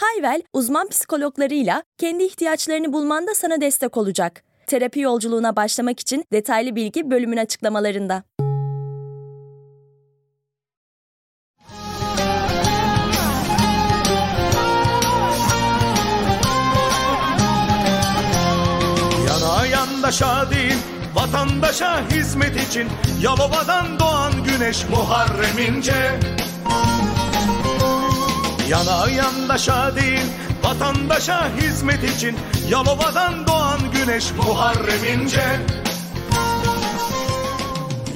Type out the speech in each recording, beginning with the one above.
Hayvel, uzman psikologlarıyla kendi ihtiyaçlarını bulmanda sana destek olacak. Terapi yolculuğuna başlamak için detaylı bilgi bölümün açıklamalarında. Yana yandaşa değil vatandaşa hizmet için Yalova'dan doğan güneş Muharrem İnce Yana yandaşa değil vatandaşa hizmet için Yalova'dan doğan güneş Muharrem İnce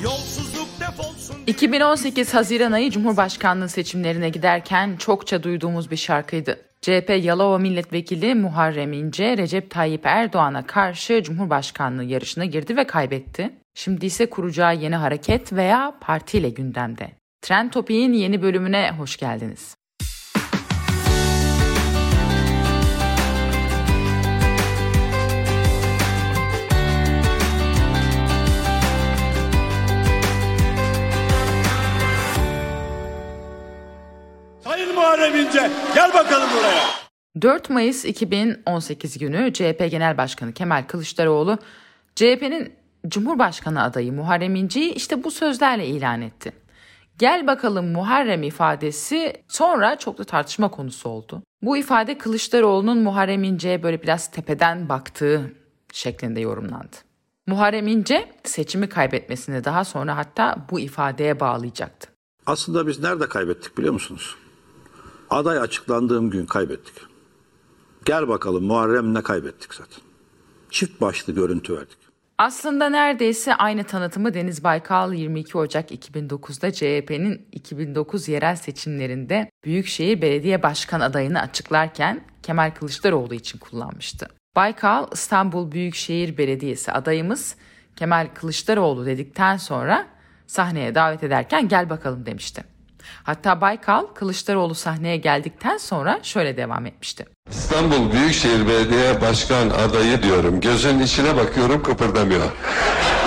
Yolsuzluk defolsun 2018 Haziran ayı Cumhurbaşkanlığı seçimlerine giderken çokça duyduğumuz bir şarkıydı. CHP Yalova Milletvekili Muharrem İnce, Recep Tayyip Erdoğan'a karşı Cumhurbaşkanlığı yarışına girdi ve kaybetti. Şimdi ise kuracağı yeni hareket veya partiyle gündemde. Trend Topik'in yeni bölümüne hoş geldiniz. Bakalım buraya. 4 Mayıs 2018 günü CHP Genel Başkanı Kemal Kılıçdaroğlu, CHP'nin Cumhurbaşkanı adayı Muharrem İnce'yi işte bu sözlerle ilan etti. Gel bakalım Muharrem ifadesi sonra çok da tartışma konusu oldu. Bu ifade Kılıçdaroğlu'nun Muharrem İnce'ye böyle biraz tepeden baktığı şeklinde yorumlandı. Muharrem İnce seçimi kaybetmesini daha sonra hatta bu ifadeye bağlayacaktı. Aslında biz nerede kaybettik biliyor musunuz? Aday açıklandığım gün kaybettik. Gel bakalım Muharrem'le kaybettik zaten. Çift başlı görüntü verdik. Aslında neredeyse aynı tanıtımı Deniz Baykal 22 Ocak 2009'da CHP'nin 2009 yerel seçimlerinde Büyükşehir Belediye Başkan adayını açıklarken Kemal Kılıçdaroğlu için kullanmıştı. Baykal İstanbul Büyükşehir Belediyesi adayımız Kemal Kılıçdaroğlu dedikten sonra sahneye davet ederken gel bakalım demişti. Hatta Baykal Kılıçdaroğlu sahneye geldikten sonra şöyle devam etmişti. İstanbul Büyükşehir Belediye Başkan adayı diyorum. Gözün içine bakıyorum kıpırdamıyor.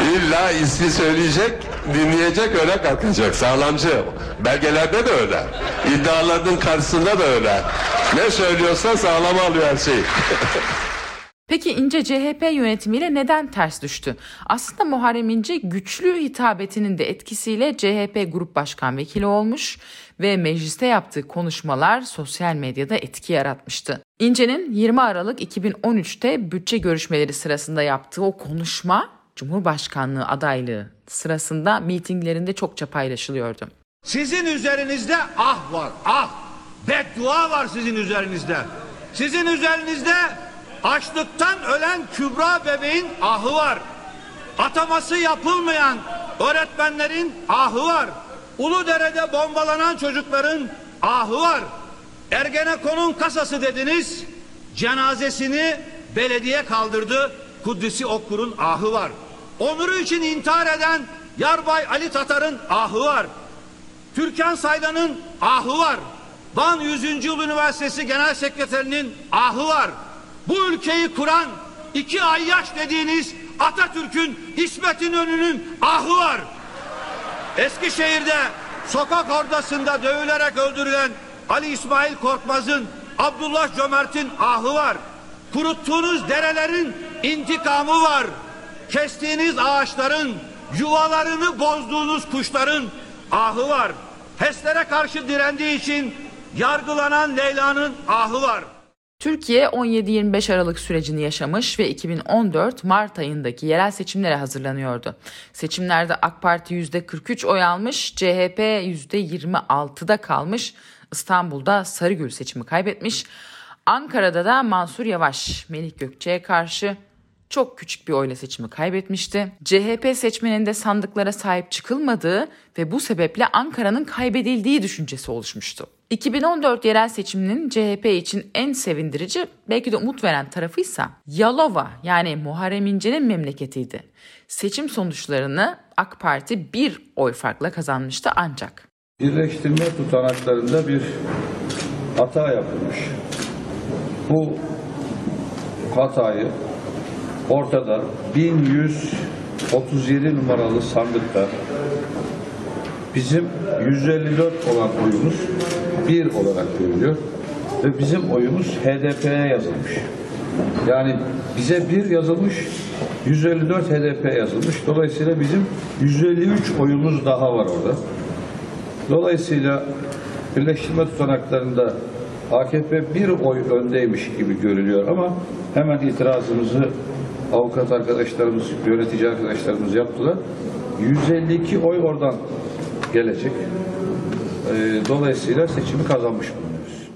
İlla ismi söyleyecek, dinleyecek öyle kalkacak. Sağlamcı. Belgelerde de öyle. İddialarının karşısında da öyle. Ne söylüyorsa sağlama alıyor her şeyi. Peki İnce CHP yönetimiyle neden ters düştü? Aslında Muharrem İnce güçlü hitabetinin de etkisiyle CHP Grup Başkan Vekili olmuş ve mecliste yaptığı konuşmalar sosyal medyada etki yaratmıştı. İnce'nin 20 Aralık 2013'te bütçe görüşmeleri sırasında yaptığı o konuşma Cumhurbaşkanlığı adaylığı sırasında mitinglerinde çokça paylaşılıyordu. Sizin üzerinizde ah var ah. Beddua var sizin üzerinizde. Sizin üzerinizde açlıktan ölen Kübra bebeğin ahı var. Ataması yapılmayan öğretmenlerin ahı var. Uludere'de bombalanan çocukların ahı var. Ergenekon'un kasası dediniz. Cenazesini belediye kaldırdı. Kudüs'ü Okkur'un ahı var. Onuru için intihar eden Yarbay Ali Tatar'ın ahı var. Türkan Saylan'ın ahı var. Van 100. Yıl Üniversitesi Genel Sekreterinin ahı var. Bu ülkeyi kuran iki ayyaş dediğiniz Atatürk'ün İsmet İnönü'nün ahı var. Eskişehir'de sokak ordasında dövülerek öldürülen Ali İsmail Korkmaz'ın Abdullah Cömert'in ahı var. Kuruttuğunuz derelerin intikamı var. Kestiğiniz ağaçların, yuvalarını bozduğunuz kuşların ahı var. HES'lere karşı direndiği için yargılanan Leyla'nın ahı var. Türkiye 17-25 Aralık sürecini yaşamış ve 2014 Mart ayındaki yerel seçimlere hazırlanıyordu. Seçimlerde AK Parti %43 oy almış, CHP %26'da kalmış, İstanbul'da Sarıgül seçimi kaybetmiş, Ankara'da da Mansur Yavaş, Melik Gökçe'ye karşı çok küçük bir oyla seçimi kaybetmişti. CHP seçmeninde sandıklara sahip çıkılmadığı ve bu sebeple Ankara'nın kaybedildiği düşüncesi oluşmuştu. 2014 yerel seçiminin CHP için en sevindirici belki de umut veren tarafıysa Yalova yani Muharrem İnce'nin memleketiydi. Seçim sonuçlarını AK Parti bir oy farkla kazanmıştı ancak. Birleştirme tutanaklarında bir hata yapılmış. Bu hatayı ortada 1137 numaralı sandıkta bizim 154 olan oyumuz 1 olarak görülüyor ve bizim oyumuz HDP'ye yazılmış. Yani bize 1 yazılmış, 154 HDP yazılmış. Dolayısıyla bizim 153 oyumuz daha var orada. Dolayısıyla birleştirme tutanaklarında AKP bir oy öndeymiş gibi görülüyor ama hemen itirazımızı avukat arkadaşlarımız, yönetici arkadaşlarımız yaptılar. 152 oy oradan gelecek. Ee, dolayısıyla seçimi kazanmış bulunuyoruz.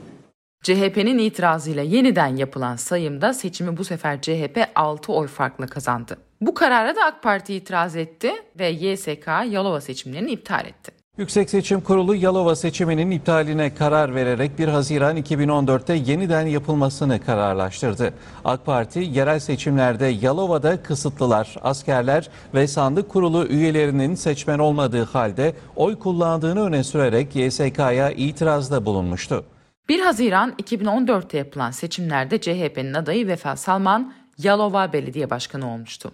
CHP'nin itirazıyla yeniden yapılan sayımda seçimi bu sefer CHP 6 oy farkla kazandı. Bu karara da AK Parti itiraz etti ve YSK Yalova seçimlerini iptal etti. Yüksek Seçim Kurulu Yalova seçiminin iptaline karar vererek 1 Haziran 2014'te yeniden yapılmasını kararlaştırdı. AK Parti yerel seçimlerde Yalova'da kısıtlılar, askerler ve sandık kurulu üyelerinin seçmen olmadığı halde oy kullandığını öne sürerek YSK'ya itirazda bulunmuştu. 1 Haziran 2014'te yapılan seçimlerde CHP'nin adayı Vefa Salman Yalova Belediye Başkanı olmuştu.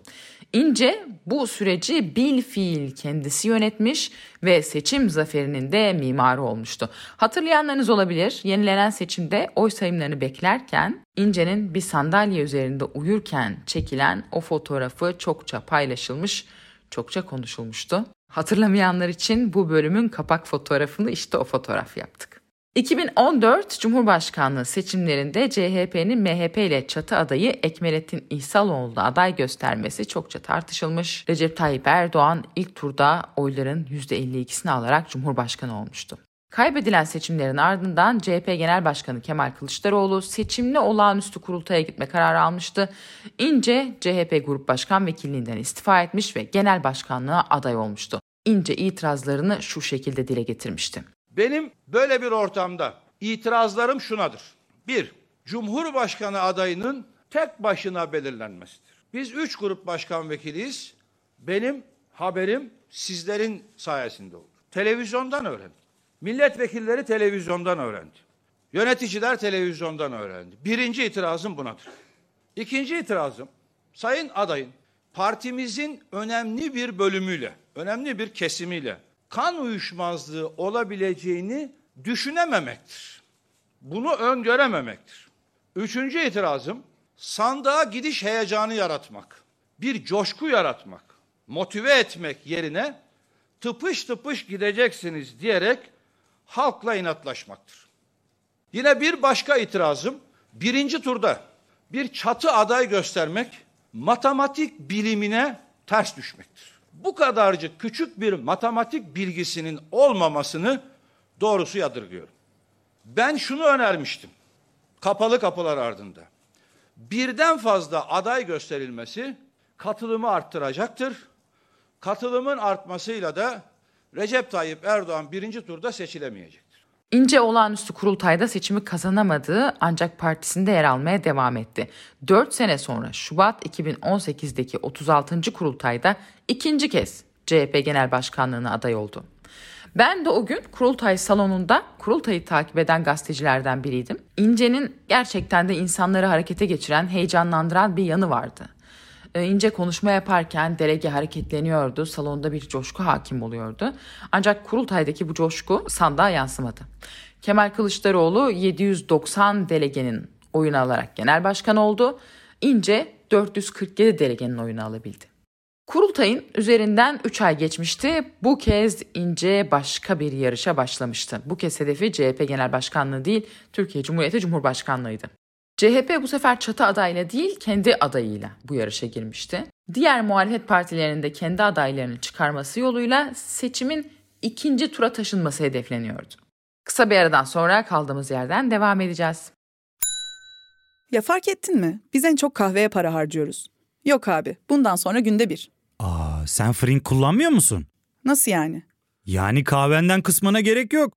İnce bu süreci bil fiil kendisi yönetmiş ve seçim zaferinin de mimarı olmuştu. Hatırlayanlarınız olabilir. Yenilenen seçimde oy sayımlarını beklerken İnce'nin bir sandalye üzerinde uyurken çekilen o fotoğrafı çokça paylaşılmış, çokça konuşulmuştu. Hatırlamayanlar için bu bölümün kapak fotoğrafını işte o fotoğraf yaptık. 2014 Cumhurbaşkanlığı seçimlerinde CHP'nin MHP ile çatı adayı Ekmelettin İhsaloğlu'na aday göstermesi çokça tartışılmış. Recep Tayyip Erdoğan ilk turda oyların %52'sini alarak Cumhurbaşkanı olmuştu. Kaybedilen seçimlerin ardından CHP Genel Başkanı Kemal Kılıçdaroğlu seçimli olağanüstü kurultaya gitme kararı almıştı. İnce CHP Grup Başkan Vekilliğinden istifa etmiş ve genel başkanlığa aday olmuştu. İnce itirazlarını şu şekilde dile getirmişti. Benim böyle bir ortamda itirazlarım şunadır. Bir, Cumhurbaşkanı adayının tek başına belirlenmesidir. Biz üç grup başkan vekiliyiz. Benim haberim sizlerin sayesinde oldu. Televizyondan öğrendim. Milletvekilleri televizyondan öğrendi. Yöneticiler televizyondan öğrendi. Birinci itirazım bunadır. İkinci itirazım, sayın adayın partimizin önemli bir bölümüyle, önemli bir kesimiyle kan uyuşmazlığı olabileceğini düşünememektir. Bunu öngörememektir. Üçüncü itirazım sandığa gidiş heyecanı yaratmak, bir coşku yaratmak, motive etmek yerine tıpış tıpış gideceksiniz diyerek halkla inatlaşmaktır. Yine bir başka itirazım birinci turda bir çatı aday göstermek matematik bilimine ters düşmektir bu kadarcık küçük bir matematik bilgisinin olmamasını doğrusu yadırgıyorum. Ben şunu önermiştim. Kapalı kapılar ardında. Birden fazla aday gösterilmesi katılımı arttıracaktır. Katılımın artmasıyla da Recep Tayyip Erdoğan birinci turda seçilemeyecek. İnce olağanüstü kurultayda seçimi kazanamadığı ancak partisinde yer almaya devam etti. 4 sene sonra Şubat 2018'deki 36. kurultayda ikinci kez CHP Genel Başkanlığı'na aday oldu. Ben de o gün kurultay salonunda kurultayı takip eden gazetecilerden biriydim. İnce'nin gerçekten de insanları harekete geçiren, heyecanlandıran bir yanı vardı. Ee, ince konuşma yaparken delege hareketleniyordu, salonda bir coşku hakim oluyordu. Ancak kurultaydaki bu coşku sandığa yansımadı. Kemal Kılıçdaroğlu 790 delegenin oyunu alarak genel başkan oldu. İnce 447 delegenin oyunu alabildi. Kurultayın üzerinden 3 ay geçmişti. Bu kez İnce başka bir yarışa başlamıştı. Bu kez hedefi CHP Genel Başkanlığı değil, Türkiye Cumhuriyeti Cumhurbaşkanlığıydı. CHP bu sefer çatı adayla değil kendi adayıyla bu yarışa girmişti. Diğer muhalefet partilerinin de kendi adaylarını çıkarması yoluyla seçimin ikinci tura taşınması hedefleniyordu. Kısa bir aradan sonra kaldığımız yerden devam edeceğiz. Ya fark ettin mi? Biz en çok kahveye para harcıyoruz. Yok abi, bundan sonra günde bir. Aa, sen fırın kullanmıyor musun? Nasıl yani? Yani kahvenden kısmına gerek yok.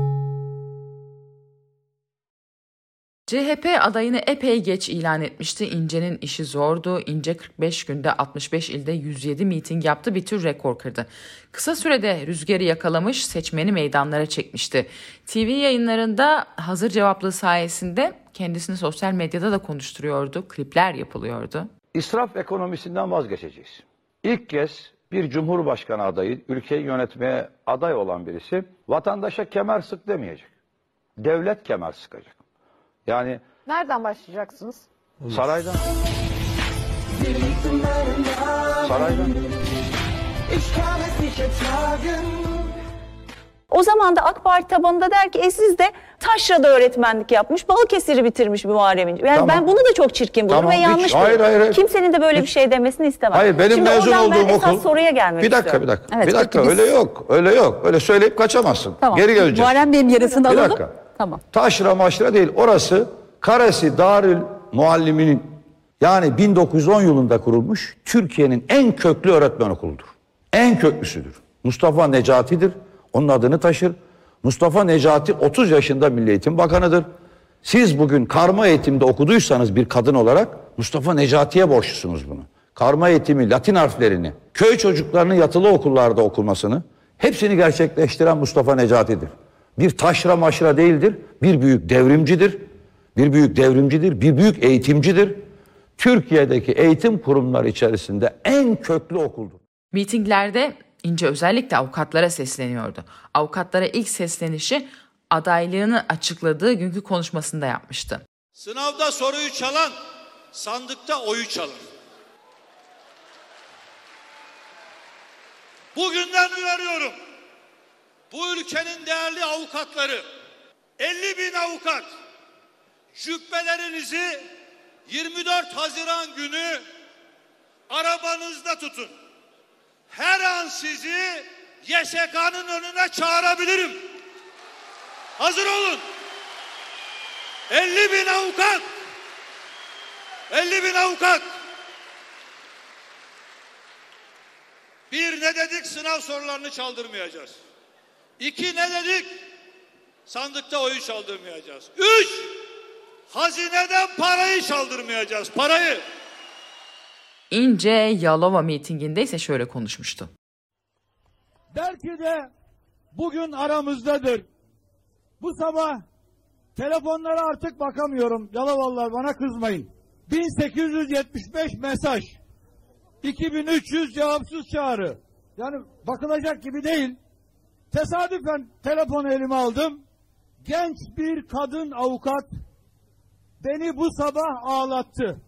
CHP adayını epey geç ilan etmişti. İnce'nin işi zordu. İnce 45 günde 65 ilde 107 miting yaptı bir tür rekor kırdı. Kısa sürede rüzgarı yakalamış seçmeni meydanlara çekmişti. TV yayınlarında hazır cevaplığı sayesinde kendisini sosyal medyada da konuşturuyordu. Klipler yapılıyordu. İsraf ekonomisinden vazgeçeceğiz. İlk kez bir cumhurbaşkanı adayı, ülkeyi yönetmeye aday olan birisi vatandaşa kemer sık demeyecek. Devlet kemer sıkacak. Yani Nereden başlayacaksınız? saraydan. Saraydan. O zaman da AK Parti tabanında der ki e siz de Taşra'da öğretmenlik yapmış, Balıkesir'i bitirmiş bir Muharrem İnce. Yani Tamam. ben bunu da çok çirkin bulurum Tamam, ve hiç- yanlış hayır, bulurum. hayır, hayır. Kimsenin de böyle bir şey demesini istemem. Hayır benim Şimdi mezun oradan ben olduğum esas okul. soruya gelmek Bir dakika istiyorum. bir dakika. Evet, bir dakika peki biz- öyle yok. Öyle yok. Öyle söyleyip kaçamazsın. Tamam. Geri geleceğiz. Muharrem Bey'in yarısını Bir alalım. dakika. Tamam. Taşra maşra değil. Orası Karesi Darül Mualliminin yani 1910 yılında kurulmuş Türkiye'nin en köklü öğretmen okuludur. En köklüsüdür. Mustafa Necati'dir. Onun adını taşır. Mustafa Necati 30 yaşında Milli Eğitim Bakanı'dır. Siz bugün karma eğitimde okuduysanız bir kadın olarak Mustafa Necati'ye borçlusunuz bunu. Karma eğitimi, Latin harflerini, köy çocuklarının yatılı okullarda okunmasını hepsini gerçekleştiren Mustafa Necati'dir. Bir taşra maşra değildir, bir büyük devrimcidir. Bir büyük devrimcidir, bir büyük eğitimcidir. Türkiye'deki eğitim kurumları içerisinde en köklü okuldur. Mitinglerde İnce özellikle avukatlara sesleniyordu. Avukatlara ilk seslenişi adaylığını açıkladığı günkü konuşmasında yapmıştı. Sınavda soruyu çalan sandıkta oyu çalar. Bugünden uyarıyorum. Bu ülkenin değerli avukatları 50 bin avukat cübbelerinizi 24 Haziran günü arabanızda tutun. Her an sizi YSK'nın önüne çağırabilirim. Hazır olun. 50 bin avukat. 50 bin avukat. Bir ne dedik sınav sorularını çaldırmayacağız. İki ne dedik? Sandıkta oyu çaldırmayacağız. Üç, hazineden parayı çaldırmayacağız. Parayı. İnce Yalova mitinginde ise şöyle konuşmuştu. Belki de bugün aramızdadır. Bu sabah telefonlara artık bakamıyorum. Yalovalılar bana kızmayın. 1875 mesaj. 2300 cevapsız çağrı. Yani bakılacak gibi değil. Tesadüfen telefonu elime aldım. Genç bir kadın avukat beni bu sabah ağlattı.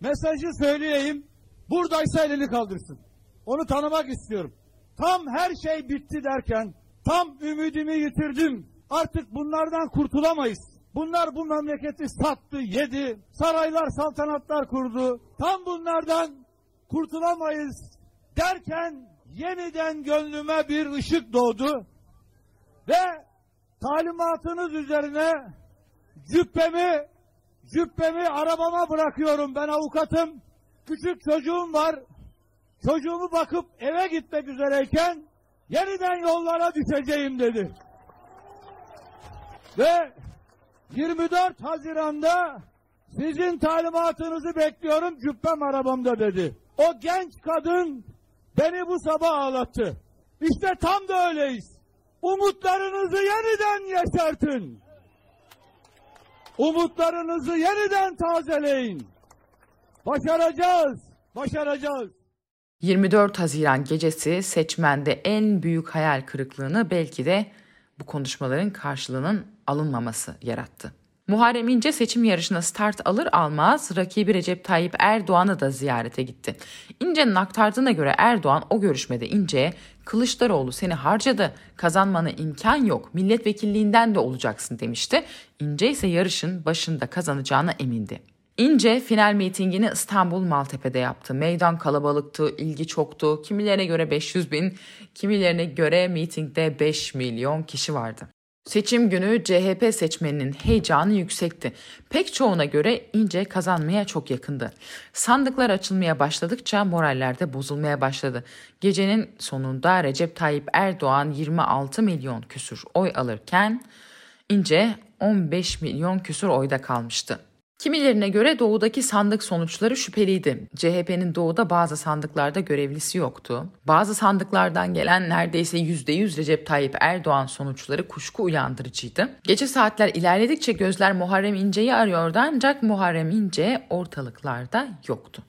Mesajı söyleyeyim. Buradaysa elini kaldırsın. Onu tanımak istiyorum. Tam her şey bitti derken, tam ümidimi yitirdim. Artık bunlardan kurtulamayız. Bunlar bu memleketi sattı, yedi. Saraylar, saltanatlar kurdu. Tam bunlardan kurtulamayız derken yeniden gönlüme bir ışık doğdu. Ve talimatınız üzerine cübbemi cübbemi arabama bırakıyorum. Ben avukatım. Küçük çocuğum var. Çocuğumu bakıp eve gitmek üzereyken yeniden yollara düşeceğim dedi. Ve 24 Haziran'da sizin talimatınızı bekliyorum cübbem arabamda dedi. O genç kadın beni bu sabah ağlattı. İşte tam da öyleyiz. Umutlarınızı yeniden yeşertin. Umutlarınızı yeniden tazeleyin. Başaracağız, başaracağız. 24 Haziran gecesi seçmende en büyük hayal kırıklığını belki de bu konuşmaların karşılığının alınmaması yarattı. Muharrem İnce seçim yarışına start alır almaz rakibi Recep Tayyip Erdoğan'ı da ziyarete gitti. İnce'nin aktardığına göre Erdoğan o görüşmede İnce'ye Kılıçdaroğlu seni harcadı, kazanmana imkan yok, milletvekilliğinden de olacaksın demişti. İnce ise yarışın başında kazanacağına emindi. İnce final mitingini İstanbul Maltepe'de yaptı. Meydan kalabalıktı, ilgi çoktu. Kimilerine göre 500 bin, kimilerine göre mitingde 5 milyon kişi vardı. Seçim günü CHP seçmeninin heyecanı yüksekti. Pek çoğuna göre İnce kazanmaya çok yakındı. Sandıklar açılmaya başladıkça moraller de bozulmaya başladı. Gecenin sonunda Recep Tayyip Erdoğan 26 milyon küsur oy alırken İnce 15 milyon küsur oyda kalmıştı. Kimilerine göre doğudaki sandık sonuçları şüpheliydi. CHP'nin doğuda bazı sandıklarda görevlisi yoktu. Bazı sandıklardan gelen neredeyse %100 Recep Tayyip Erdoğan sonuçları kuşku uyandırıcıydı. Gece saatler ilerledikçe gözler Muharrem İnce'yi arıyordu ancak Muharrem İnce ortalıklarda yoktu.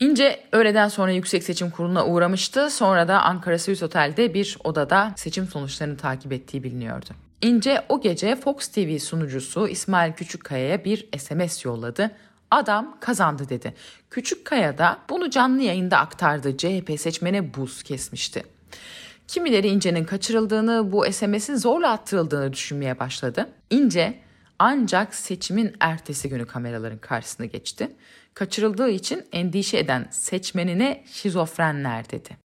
İnce öğleden sonra Yüksek Seçim Kurulu'na uğramıştı. Sonra da Ankara Swiss Otel'de bir odada seçim sonuçlarını takip ettiği biliniyordu. İnce o gece Fox TV sunucusu İsmail Küçükkaya'ya bir SMS yolladı. Adam kazandı dedi. Küçükkaya da bunu canlı yayında aktardı. CHP seçmene buz kesmişti. Kimileri İnce'nin kaçırıldığını, bu SMS'in zorla attırıldığını düşünmeye başladı. İnce ancak seçimin ertesi günü kameraların karşısına geçti. Kaçırıldığı için endişe eden seçmenine şizofrenler dedi.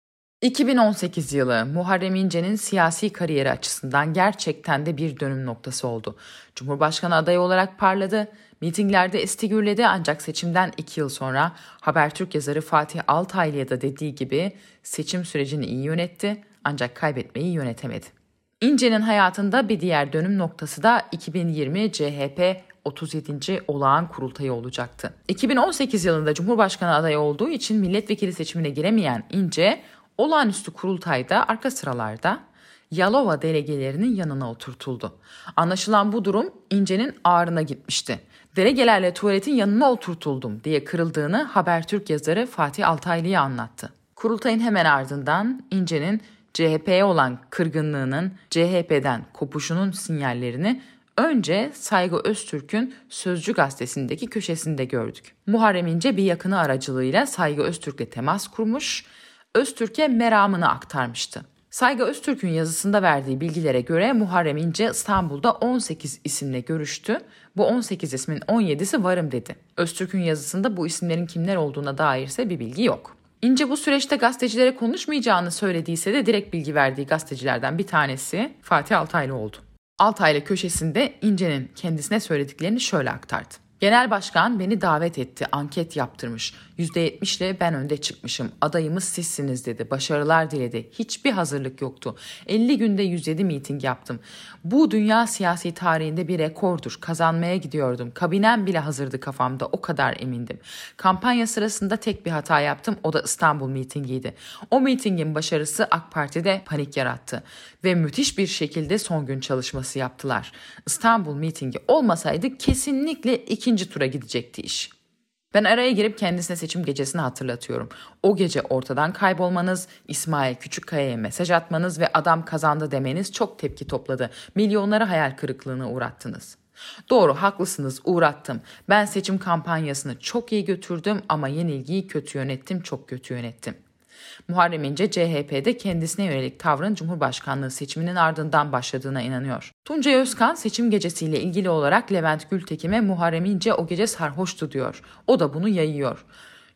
2018 yılı Muharrem İnce'nin siyasi kariyeri açısından gerçekten de bir dönüm noktası oldu. Cumhurbaşkanı adayı olarak parladı, mitinglerde esti gürledi ancak seçimden iki yıl sonra Habertürk yazarı Fatih Altaylı'ya da dediği gibi seçim sürecini iyi yönetti ancak kaybetmeyi yönetemedi. İnce'nin hayatında bir diğer dönüm noktası da 2020 CHP 37. olağan kurultayı olacaktı. 2018 yılında Cumhurbaşkanı adayı olduğu için milletvekili seçimine giremeyen İnce Olağanüstü kurultayda arka sıralarda Yalova delegelerinin yanına oturtuldu. Anlaşılan bu durum İnce'nin ağrına gitmişti. Delegelerle tuvaletin yanına oturtuldum diye kırıldığını Habertürk yazarı Fatih Altaylı'ya anlattı. Kurultayın hemen ardından İnce'nin CHP'ye olan kırgınlığının CHP'den kopuşunun sinyallerini önce Saygı Öztürk'ün Sözcü gazetesindeki köşesinde gördük. Muharrem İnce bir yakını aracılığıyla Saygı Öztürk'le temas kurmuş Öztürk'e meramını aktarmıştı. Saygı Öztürk'ün yazısında verdiği bilgilere göre Muharrem İnce İstanbul'da 18 isimle görüştü. Bu 18 ismin 17'si varım dedi. Öztürk'ün yazısında bu isimlerin kimler olduğuna dair ise bir bilgi yok. İnce bu süreçte gazetecilere konuşmayacağını söylediyse de direkt bilgi verdiği gazetecilerden bir tanesi Fatih Altaylı oldu. Altaylı köşesinde İnce'nin kendisine söylediklerini şöyle aktardı. Genel başkan beni davet etti, anket yaptırmış. %70 ile ben önde çıkmışım. Adayımız sizsiniz dedi. Başarılar diledi. Hiçbir hazırlık yoktu. 50 günde 107 miting yaptım. Bu dünya siyasi tarihinde bir rekordur. Kazanmaya gidiyordum. Kabinem bile hazırdı kafamda. O kadar emindim. Kampanya sırasında tek bir hata yaptım. O da İstanbul mitingiydi. O mitingin başarısı AK Parti'de panik yarattı. Ve müthiş bir şekilde son gün çalışması yaptılar. İstanbul mitingi olmasaydı kesinlikle ikinci tura gidecekti iş. Ben araya girip kendisine seçim gecesini hatırlatıyorum. O gece ortadan kaybolmanız, İsmail Küçükkaya'ya mesaj atmanız ve adam kazandı demeniz çok tepki topladı. Milyonları hayal kırıklığına uğrattınız. Doğru haklısınız uğrattım. Ben seçim kampanyasını çok iyi götürdüm ama yenilgiyi kötü yönettim, çok kötü yönettim. Muharrem İnce CHP'de kendisine yönelik tavrın Cumhurbaşkanlığı seçiminin ardından başladığına inanıyor. Tuncay Özkan seçim gecesiyle ilgili olarak Levent Gültekin'e Muharrem İnce o gece sarhoştu diyor. O da bunu yayıyor.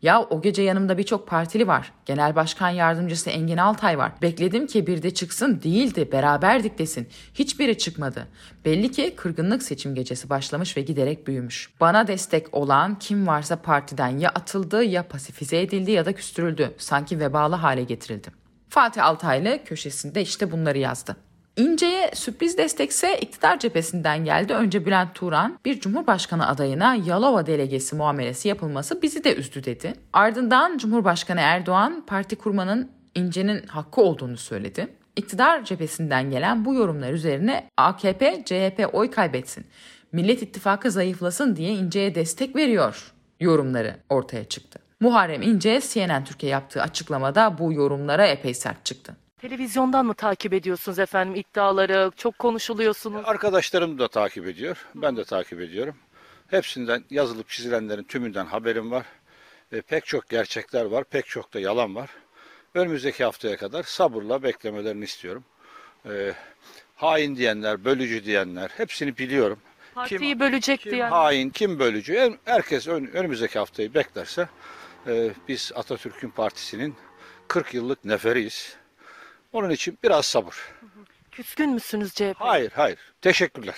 Ya o gece yanımda birçok partili var. Genel Başkan Yardımcısı Engin Altay var. Bekledim ki bir de çıksın değildi beraberdik desin. Hiçbiri çıkmadı. Belli ki kırgınlık seçim gecesi başlamış ve giderek büyümüş. Bana destek olan kim varsa partiden ya atıldı ya pasifize edildi ya da küstürüldü. Sanki vebalı hale getirildi. Fatih Altaylı köşesinde işte bunları yazdı. İnce'ye sürpriz destekse iktidar cephesinden geldi. Önce Bülent Turan bir cumhurbaşkanı adayına Yalova delegesi muamelesi yapılması bizi de üzdü dedi. Ardından Cumhurbaşkanı Erdoğan parti kurmanın İnce'nin hakkı olduğunu söyledi. İktidar cephesinden gelen bu yorumlar üzerine AKP, CHP oy kaybetsin, Millet İttifakı zayıflasın diye İnce'ye destek veriyor yorumları ortaya çıktı. Muharrem İnce CNN Türkiye yaptığı açıklamada bu yorumlara epey sert çıktı. Televizyondan mı takip ediyorsunuz efendim iddiaları? Çok konuşuluyorsunuz. Arkadaşlarım da takip ediyor. Ben de takip ediyorum. Hepsinden yazılıp çizilenlerin tümünden haberim var. E, pek çok gerçekler var, pek çok da yalan var. Önümüzdeki haftaya kadar sabırla beklemelerini istiyorum. E, hain diyenler, bölücü diyenler hepsini biliyorum. Partiyi bölecek Kim diye. hain, kim bölücü? Herkes ön- önümüzdeki haftayı beklerse e, biz Atatürk'ün partisinin 40 yıllık neferiyiz. Onun için biraz sabır. Küskün müsünüz CHP? Hayır, hayır. Teşekkürler.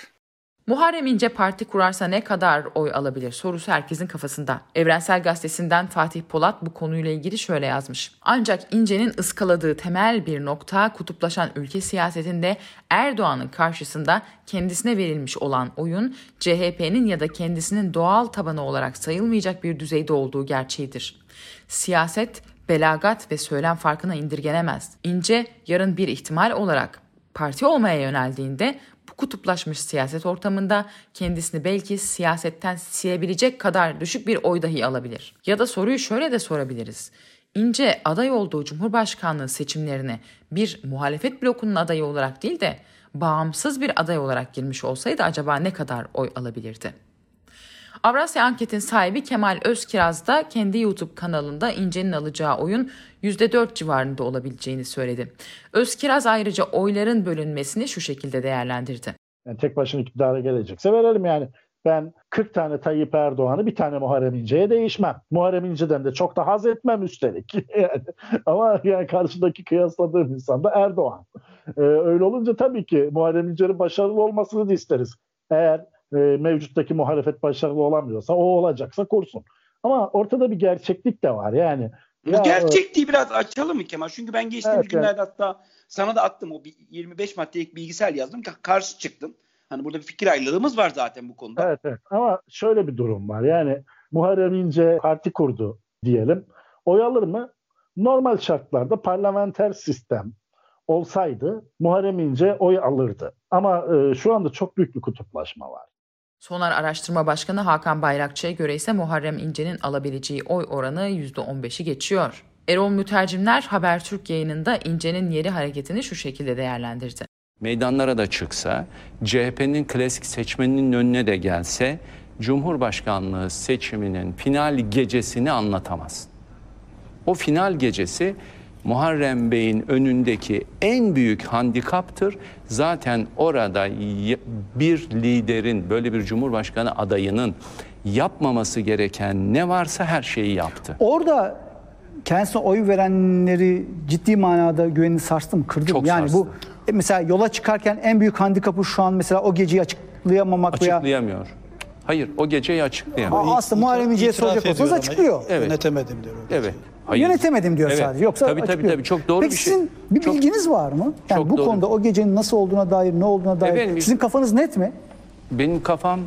Muharrem İnce parti kurarsa ne kadar oy alabilir sorusu herkesin kafasında. Evrensel Gazetesi'nden Fatih Polat bu konuyla ilgili şöyle yazmış. Ancak İnce'nin ıskaladığı temel bir nokta kutuplaşan ülke siyasetinde Erdoğan'ın karşısında kendisine verilmiş olan oyun CHP'nin ya da kendisinin doğal tabanı olarak sayılmayacak bir düzeyde olduğu gerçeğidir. Siyaset belagat ve söylem farkına indirgenemez. İnce yarın bir ihtimal olarak parti olmaya yöneldiğinde bu kutuplaşmış siyaset ortamında kendisini belki siyasetten silebilecek kadar düşük bir oy dahi alabilir. Ya da soruyu şöyle de sorabiliriz. İnce aday olduğu Cumhurbaşkanlığı seçimlerine bir muhalefet blokunun adayı olarak değil de bağımsız bir aday olarak girmiş olsaydı acaba ne kadar oy alabilirdi? Avrasya Anket'in sahibi Kemal Özkiraz da kendi YouTube kanalında İnce'nin alacağı oyun %4 civarında olabileceğini söyledi. Özkiraz ayrıca oyların bölünmesini şu şekilde değerlendirdi. Yani tek başına iktidara gelecekse verelim yani. Ben 40 tane Tayyip Erdoğan'ı bir tane Muharrem İnce'ye değişmem. Muharrem İnce'den de çok da haz etmem üstelik. Ama yani karşıdaki kıyasladığım insan da Erdoğan. Ee, öyle olunca tabii ki Muharrem İnce'nin başarılı olmasını da isteriz. Eğer e, mevcuttaki muhalefet başarılı olamıyorsa o olacaksa kursun. Ama ortada bir gerçeklik de var yani. Bu Ya, gerçekliği biraz açalım mı Kemal? Çünkü ben geçtiğimiz Evet, günlerde hatta sana da attım o bir 25 maddelik bilgisayar yazdım. Ka- Karşı çıktın. Hani burada bir fikir ayrılığımız var zaten bu konuda. Evet, evet. Ama şöyle bir durum var. Yani Muharrem İnce parti kurdu diyelim. Oy alır mı? Normal şartlarda parlamenter sistem olsaydı Muharrem İnce oy alırdı. Ama e, şu anda çok büyük bir kutuplaşma var. Sonar Araştırma Başkanı Hakan Bayrakçı'ya göre ise Muharrem İnce'nin alabileceği oy oranı %15'i geçiyor. Erol Mütercimler Habertürk yayınında İnce'nin yeri hareketini şu şekilde değerlendirdi. meydanlara da çıksa, CHP'nin klasik seçmeninin önüne de gelse, Cumhurbaşkanlığı seçiminin final gecesini anlatamaz. O final gecesi Muharrem Bey'in önündeki en büyük handikaptır. Zaten orada bir liderin, böyle bir cumhurbaşkanı adayının yapmaması gereken ne varsa her şeyi yaptı. Orada kendisine oy verenleri ciddi manada güvenini sarstı mı? Kırdı mı? Çok Yani bu sarstı. e, mesela yola çıkarken en büyük handikapı şu an mesela o geceyi açıklayamamak veya Açıklayamıyor. Hayır, o geceyi açıklayamıyor. Aa, aslında Muharrem İnce'ye soracak olsanız açıklıyor. Evet. Yönetemedim diyor. Evet. Hayır. Yönetemedim diyor Evet. sadece. Yoksa tabii, tabii tabii çok doğru Peki bir şey. sizin bir Çok- bilginiz var mı? Yani Çok bu doğru. konuda o gecenin nasıl olduğuna dair, ne olduğuna dair Efendim, sizin kafanız net mi? Benim kafam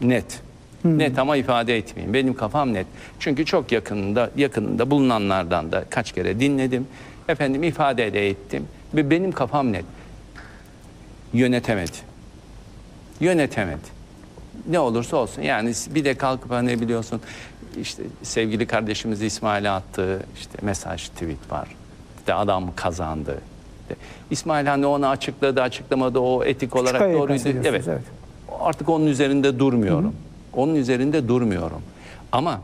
net. Net ama ifade etmeyeyim. Benim kafam net. Çünkü çok yakınında yakınında bulunanlardan da kaç kere dinledim. Efendim ifade de ettim ve benim kafam net. Yönetemedi. Yönetemedi. Ne olursa olsun yani bir de kalkıp hani biliyorsun işte sevgili kardeşimiz İsmail'e attığı işte mesaj tweet var. İşte adam kazandı. İşte İsmail hani onu açıkladı açıklamadı o etik olarak Kaya'yı doğruydu. Evet. evet. Artık onun üzerinde durmuyorum. Onun üzerinde durmuyorum. Ama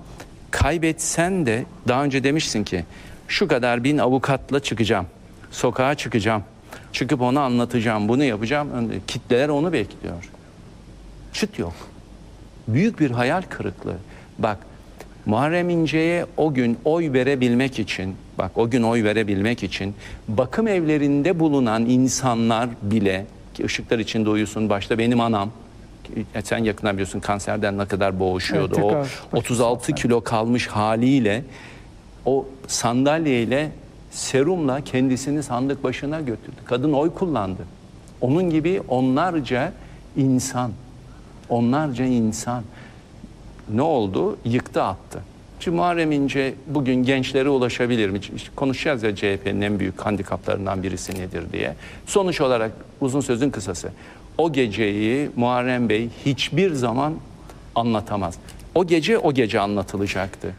kaybetsen de daha önce demişsin ki şu kadar bin avukatla çıkacağım. Sokağa çıkacağım. Çıkıp onu anlatacağım, bunu yapacağım. Kitleler onu bekliyor. Çıt yok. Büyük bir hayal kırıklığı. Bak Muharrem İnce'ye o gün oy verebilmek için, bak o gün oy verebilmek için bakım evlerinde bulunan insanlar bile ki ışıklar içinde uyusun başta benim anam ki sen yakından biliyorsun kanserden ne kadar boğuşuyordu. Evet, o tekrar 36 kilo kalmış haliyle o sandalyeyle serumla kendisini sandık başına götürdü. Kadın oy kullandı. Onun gibi onlarca insan, onlarca insan ne oldu? Yıktı attı. Şimdi Muharrem İnce bugün gençlere ulaşabilir mi? Konuşacağız ya CHP'nin en büyük handikaplarından birisi nedir diye. Sonuç olarak uzun sözün kısası. O geceyi Muharrem Bey hiçbir zaman anlatamaz. O gece o gece anlatılacaktı.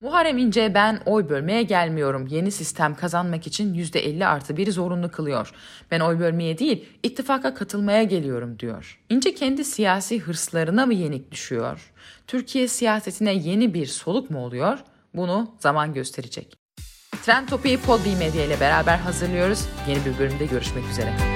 Muharrem İnce ben oy bölmeye gelmiyorum. Yeni sistem kazanmak için %50 artı bir zorunlu kılıyor. Ben oy bölmeye değil ittifaka katılmaya geliyorum diyor. İnce kendi siyasi hırslarına mı yenik düşüyor? Türkiye siyasetine yeni bir soluk mu oluyor? Bunu zaman gösterecek. Trend Topi'yi Podbi Medya ile beraber hazırlıyoruz. Yeni bir bölümde görüşmek üzere.